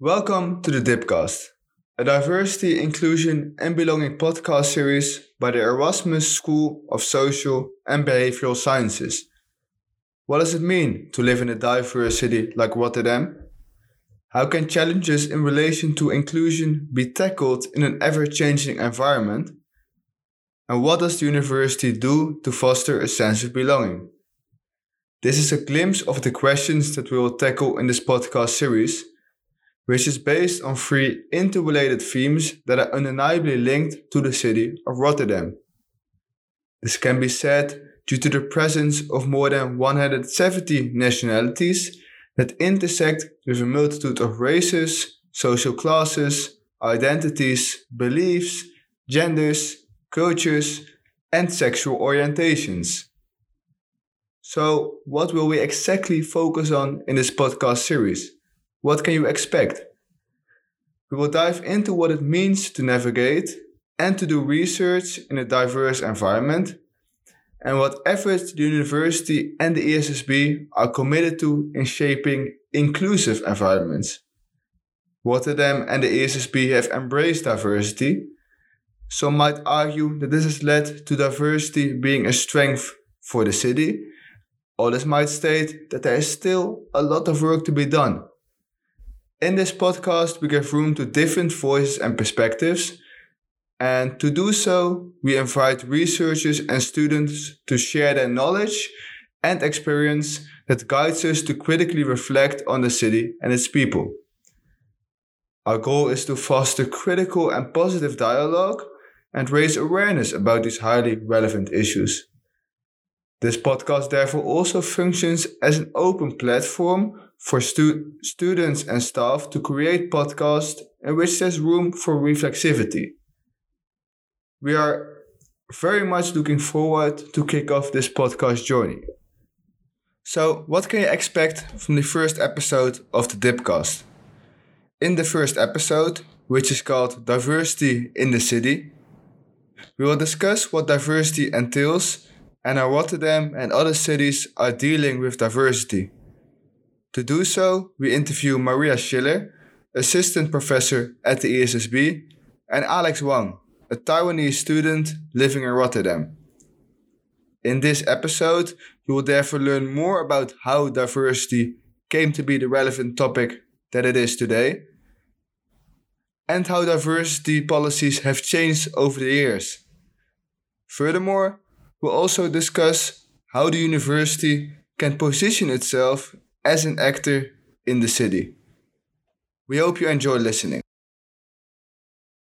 Welcome to the Dipcast, a diversity, inclusion, and belonging podcast series by the Erasmus School of Social and Behavioral Sciences. What does it mean to live in a diverse city like Rotterdam? How can challenges in relation to inclusion be tackled in an ever changing environment? And what does the university do to foster a sense of belonging? This is a glimpse of the questions that we will tackle in this podcast series which is based on three interrelated themes that are undeniably linked to the city of Rotterdam. This can be said due to the presence of more than 170 nationalities that intersect with a multitude of races, social classes, identities, beliefs, genders, cultures, and sexual orientations. So, what will we exactly focus on in this podcast series? What can you expect? We will dive into what it means to navigate and to do research in a diverse environment, and what efforts the university and the ESSB are committed to in shaping inclusive environments. Rotterdam and the ESSB have embraced diversity. Some might argue that this has led to diversity being a strength for the city. Others might state that there is still a lot of work to be done in this podcast, we give room to different voices and perspectives. And to do so, we invite researchers and students to share their knowledge and experience that guides us to critically reflect on the city and its people. Our goal is to foster critical and positive dialogue and raise awareness about these highly relevant issues. This podcast therefore also functions as an open platform for stu- students and staff to create podcasts in which there's room for reflexivity. We are very much looking forward to kick off this podcast journey. So, what can you expect from the first episode of the Dipcast? In the first episode, which is called Diversity in the City, we will discuss what diversity entails and how Rotterdam and other cities are dealing with diversity. To do so, we interview Maria Schiller, assistant professor at the ESSB, and Alex Wang, a Taiwanese student living in Rotterdam. In this episode, you will therefore learn more about how diversity came to be the relevant topic that it is today, and how diversity policies have changed over the years. Furthermore, we'll also discuss how the university can position itself as an actor in the city. We hope you enjoy listening.